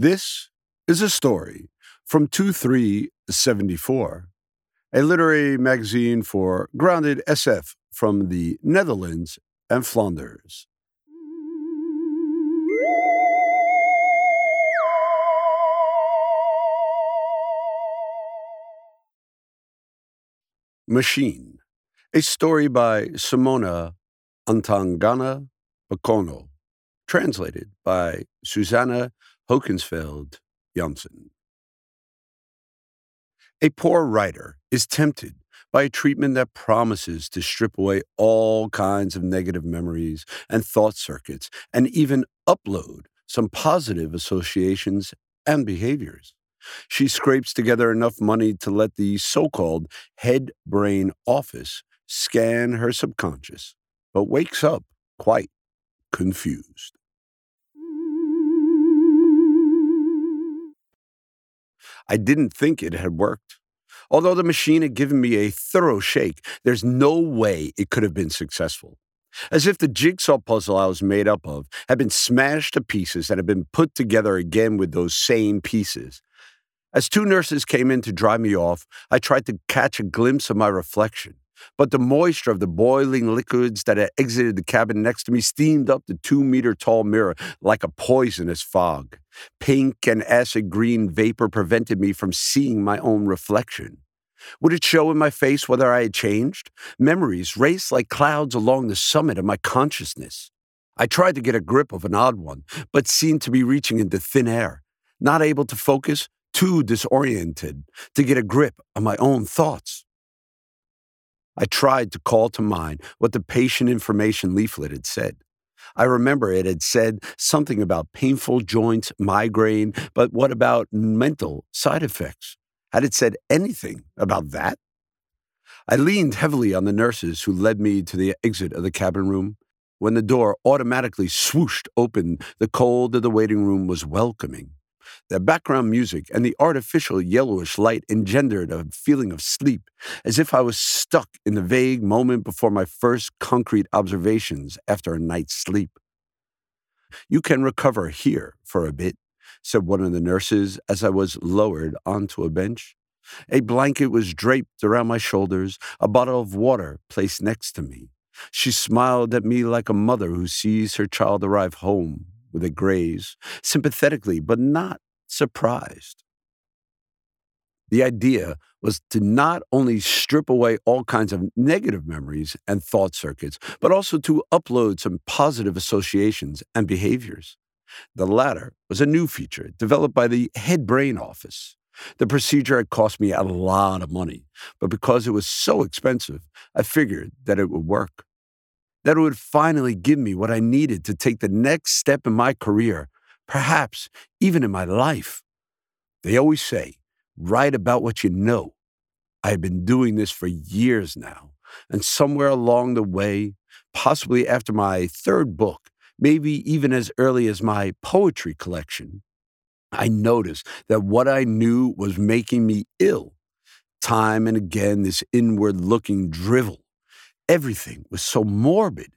This is a story from 2374, a literary magazine for grounded SF from the Netherlands and Flanders. Machine, a story by Simona Atangana Bekono, translated by Susanna Heukensfeldt Jansen. A poor writer is tempted by a treatment that promises to strip away all kinds of negative memories and thought circuits and even upload some positive associations and behaviors. She scrapes together enough money to let the so called head brain office scan her subconscious, but wakes up quite confused. I didn't think it had worked. Although the machine had given me a thorough shake, there's no way it could have been successful. As if the jigsaw puzzle I was made up of had been smashed to pieces and had been put together again with those same pieces. As two nurses came in to dry me off, I tried to catch a glimpse of my reflection. But the moisture of the boiling liquids that had exited the cabin next to me steamed up the two meter tall mirror like a poisonous fog. Pink and acid green vapor prevented me from seeing my own reflection. Would it show in my face whether I had changed? Memories raced like clouds along the summit of my consciousness. I tried to get a grip of an odd one, but seemed to be reaching into thin air. Not able to focus, too disoriented to get a grip on my own thoughts. I tried to call to mind what the patient information leaflet had said. I remember it had said something about painful joints, migraine, but what about mental side effects? Had it said anything about that? I leaned heavily on the nurses who led me to the exit of the cabin room. When the door automatically swooshed open, the cold of the waiting room was welcoming. The background music and the artificial yellowish light engendered a feeling of sleep, as if I was stuck in the vague moment before my first concrete observations after a night's sleep. You can recover here for a bit, said one of the nurses as I was lowered onto a bench. A blanket was draped around my shoulders, a bottle of water placed next to me. She smiled at me like a mother who sees her child arrive home with a graze, sympathetically, but not surprised. The idea was to not only strip away all kinds of negative memories and thought circuits, but also to upload some positive associations and behaviors. The latter was a new feature developed by the head brain office. The procedure had cost me a lot of money, but because it was so expensive, I figured that it would work. That it would finally give me what I needed to take the next step in my career, perhaps even in my life. They always say, write about what you know. I have been doing this for years now, and somewhere along the way, possibly after my third book, maybe even as early as my poetry collection, I noticed that what I knew was making me ill. Time and again, this inward looking drivel. Everything was so morbid.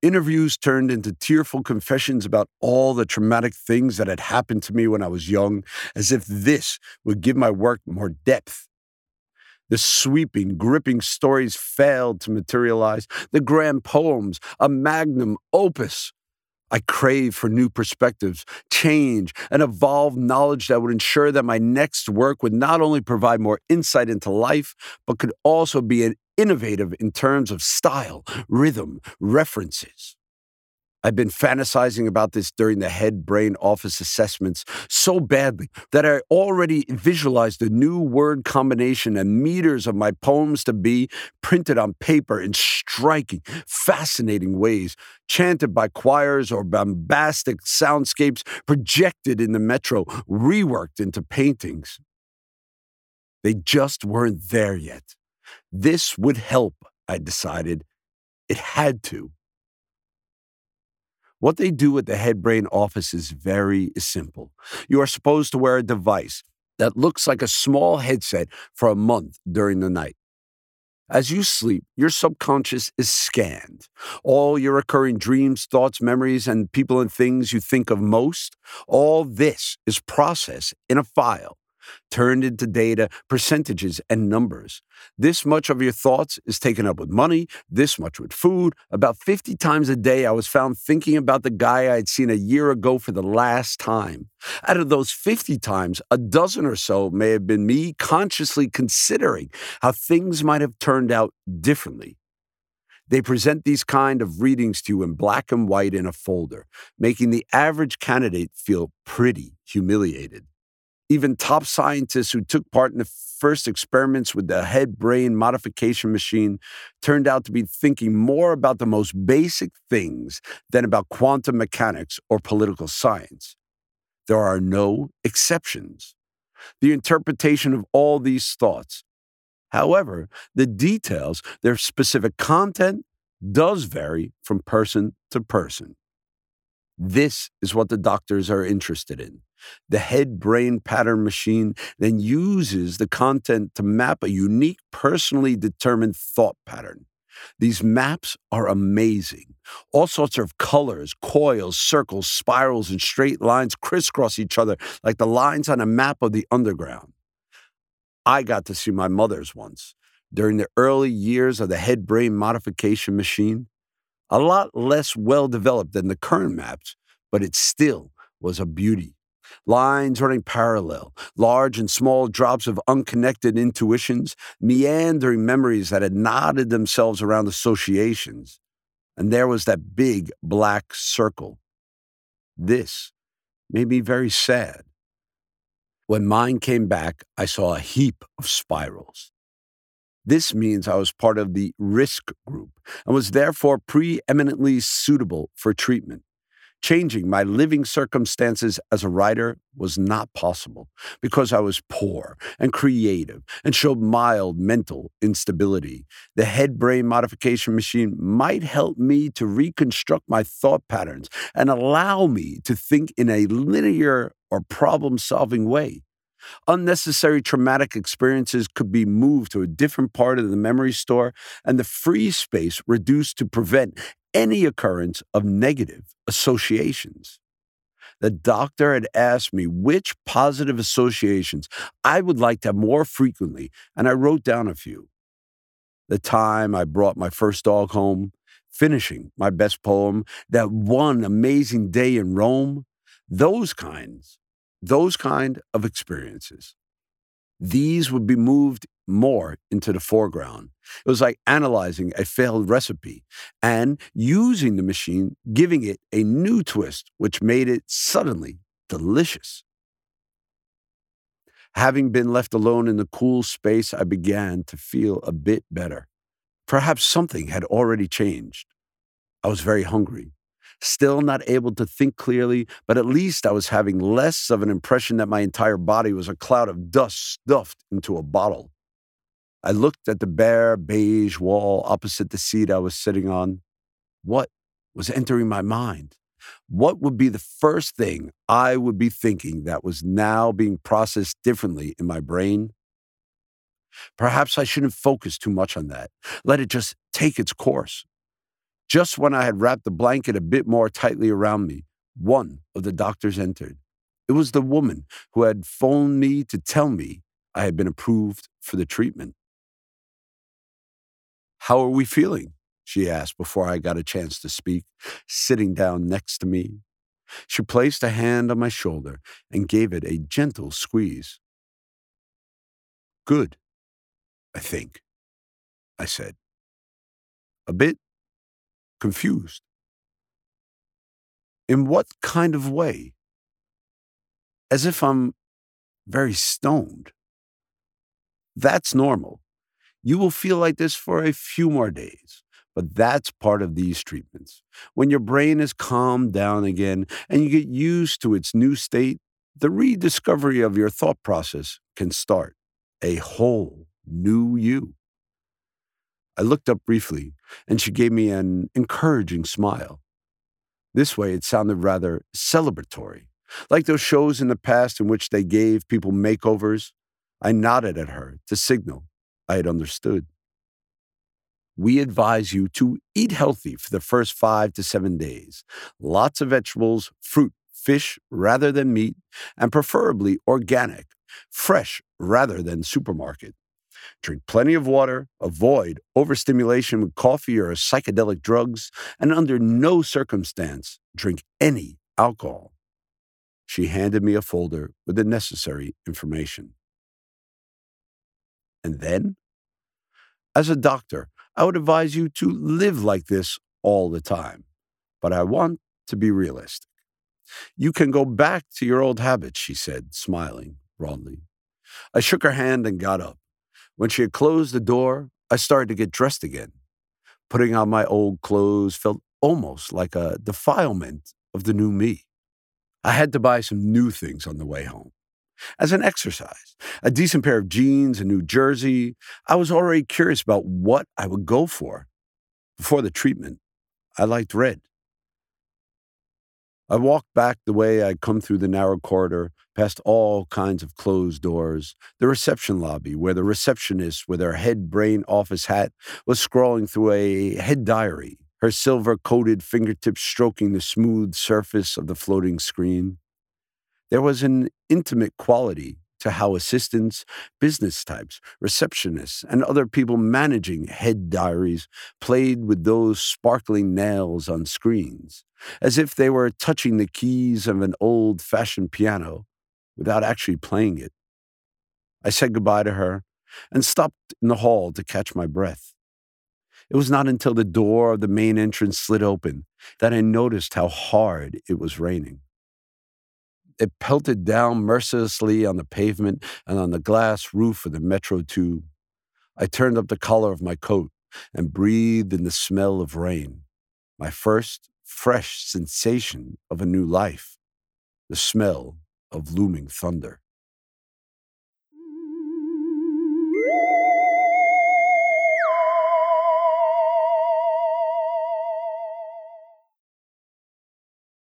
Interviews turned into tearful confessions about all the traumatic things that had happened to me when I was young, as if this would give my work more depth. The sweeping, gripping stories failed to materialize. The grand poems, a magnum opus. I crave for new perspectives, change, and evolved knowledge that would ensure that my next work would not only provide more insight into life, but could also be an innovative in terms of style, rhythm, references. I've been fantasizing about this during the head brain office assessments so badly that I already visualized the new word combination and meters of my poems to be printed on paper in striking, fascinating ways, chanted by choirs or bombastic soundscapes projected in the metro, reworked into paintings. They just weren't there yet. This would help, I decided. It had to. What they do at the head brain office is very simple. You are supposed to wear a device that looks like a small headset for a month during the night. As you sleep, your subconscious is scanned. All your recurring dreams, thoughts, memories, and people and things you think of most, all this is processed in a file turned into data, percentages, and numbers. This much of your thoughts is taken up with money, this much with food. About 50 times a day, I was found thinking about the guy I had seen a year ago for the last time. Out of those 50 times, a dozen or so may have been me consciously considering how things might have turned out differently. They present these kind of readings to you in black and white in a folder, making the average candidate feel pretty humiliated. Even top scientists who took part in the first experiments with the head brain modification machine turned out to be thinking more about the most basic things than about quantum mechanics or political science. There are no exceptions. The interpretation of all these thoughts, however, the details, their specific content, does vary from person to person. This is what the doctors are interested in. The head brain pattern machine then uses the content to map a unique, personally determined thought pattern. These maps are amazing. All sorts of colors, coils, circles, spirals, and straight lines crisscross each other like the lines on a map of the underground. I got to see my mother's once during the early years of the head brain modification machine a lot less well developed than the current maps, but it still was a beauty. Lines running parallel, large and small drops of unconnected intuitions, meandering memories that had knotted themselves around associations. And there was that big black circle. This made me very sad. When mine came back, I saw a heap of spirals. This means I was part of the risk group and was therefore preeminently suitable for treatment. Changing my living circumstances as a writer was not possible because I was poor and creative and showed mild mental instability. The head brain modification machine might help me to reconstruct my thought patterns and allow me to think in a linear or problem solving way. Unnecessary traumatic experiences could be moved to a different part of the memory store and the free space reduced to prevent any occurrence of negative associations. The doctor had asked me which positive associations I would like to have more frequently, and I wrote down a few. The time I brought my first dog home, finishing my best poem, that one amazing day in Rome, those kinds those kind of experiences. These would be moved more into the foreground. It was like analyzing a failed recipe and using the machine, giving it a new twist, which made it suddenly delicious. Having been left alone in the cool space, I began to feel a bit better. Perhaps something had already changed. I was very hungry still not able to think clearly, but at least I was having less of an impression that my entire body was a cloud of dust stuffed into a bottle. I looked at the bare beige wall opposite the seat I was sitting on. What was entering my mind? What would be the first thing I would be thinking that was now being processed differently in my brain? Perhaps I shouldn't focus too much on that. Let it just take its course. Just when I had wrapped the blanket a bit more tightly around me, one of the doctors entered. It was the woman who had phoned me to tell me I had been approved for the treatment. How are we feeling? She asked before I got a chance to speak, sitting down next to me. She placed a hand on my shoulder and gave it a gentle squeeze. Good, I think, I said. A bit confused. In what kind of way? As if I'm very stoned. That's normal. You will feel like this for a few more days, but that's part of these treatments. When your brain is calmed down again and you get used to its new state, the rediscovery of your thought process can start a whole new you. I looked up briefly, and she gave me an encouraging smile. This way, it sounded rather celebratory, like those shows in the past in which they gave people makeovers. I nodded at her to signal I had understood. we advise you to eat healthy for the first five to seven days. Lots of vegetables, fruit, fish rather than meat, and preferably organic, fresh rather than supermarket. Drink plenty of water, avoid overstimulation with coffee or psychedelic drugs, and under no circumstance drink any alcohol. She handed me a folder with the necessary information. And then? As a doctor, I would advise you to live like this all the time. But I want to be realistic. You can go back to your old habits, she said, smiling broadly. I shook her hand and got up. When she had closed the door, I started to get dressed again. Putting on my old clothes felt almost like a defilement of the new me. I had to buy some new things on the way home. As an exercise, a decent pair of jeans, a new jersey, I was already curious about what I would go for. Before the treatment, I liked red. I walked back the way I'd come through the narrow corridor, past all kinds of closed doors, the reception lobby, where the receptionist, with her head brain office hat, was scrawling through a head diary, her silver coated fingertips stroking the smooth surface of the floating screen. There was an intimate quality to how assistants, business types, receptionists, and other people managing head diaries played with those sparkling nails on screens, as if they were touching the keys of an old fashioned piano without actually playing it. I said goodbye to her and stopped in the hall to catch my breath. It was not until the door of the main entrance slid open that I noticed how hard it was raining. It pelted down mercilessly on the pavement and on the glass roof of the metro tube. I turned up the collar of my coat and breathed in the smell of rain, my first fresh sensation of a new life, the smell of looming thunder.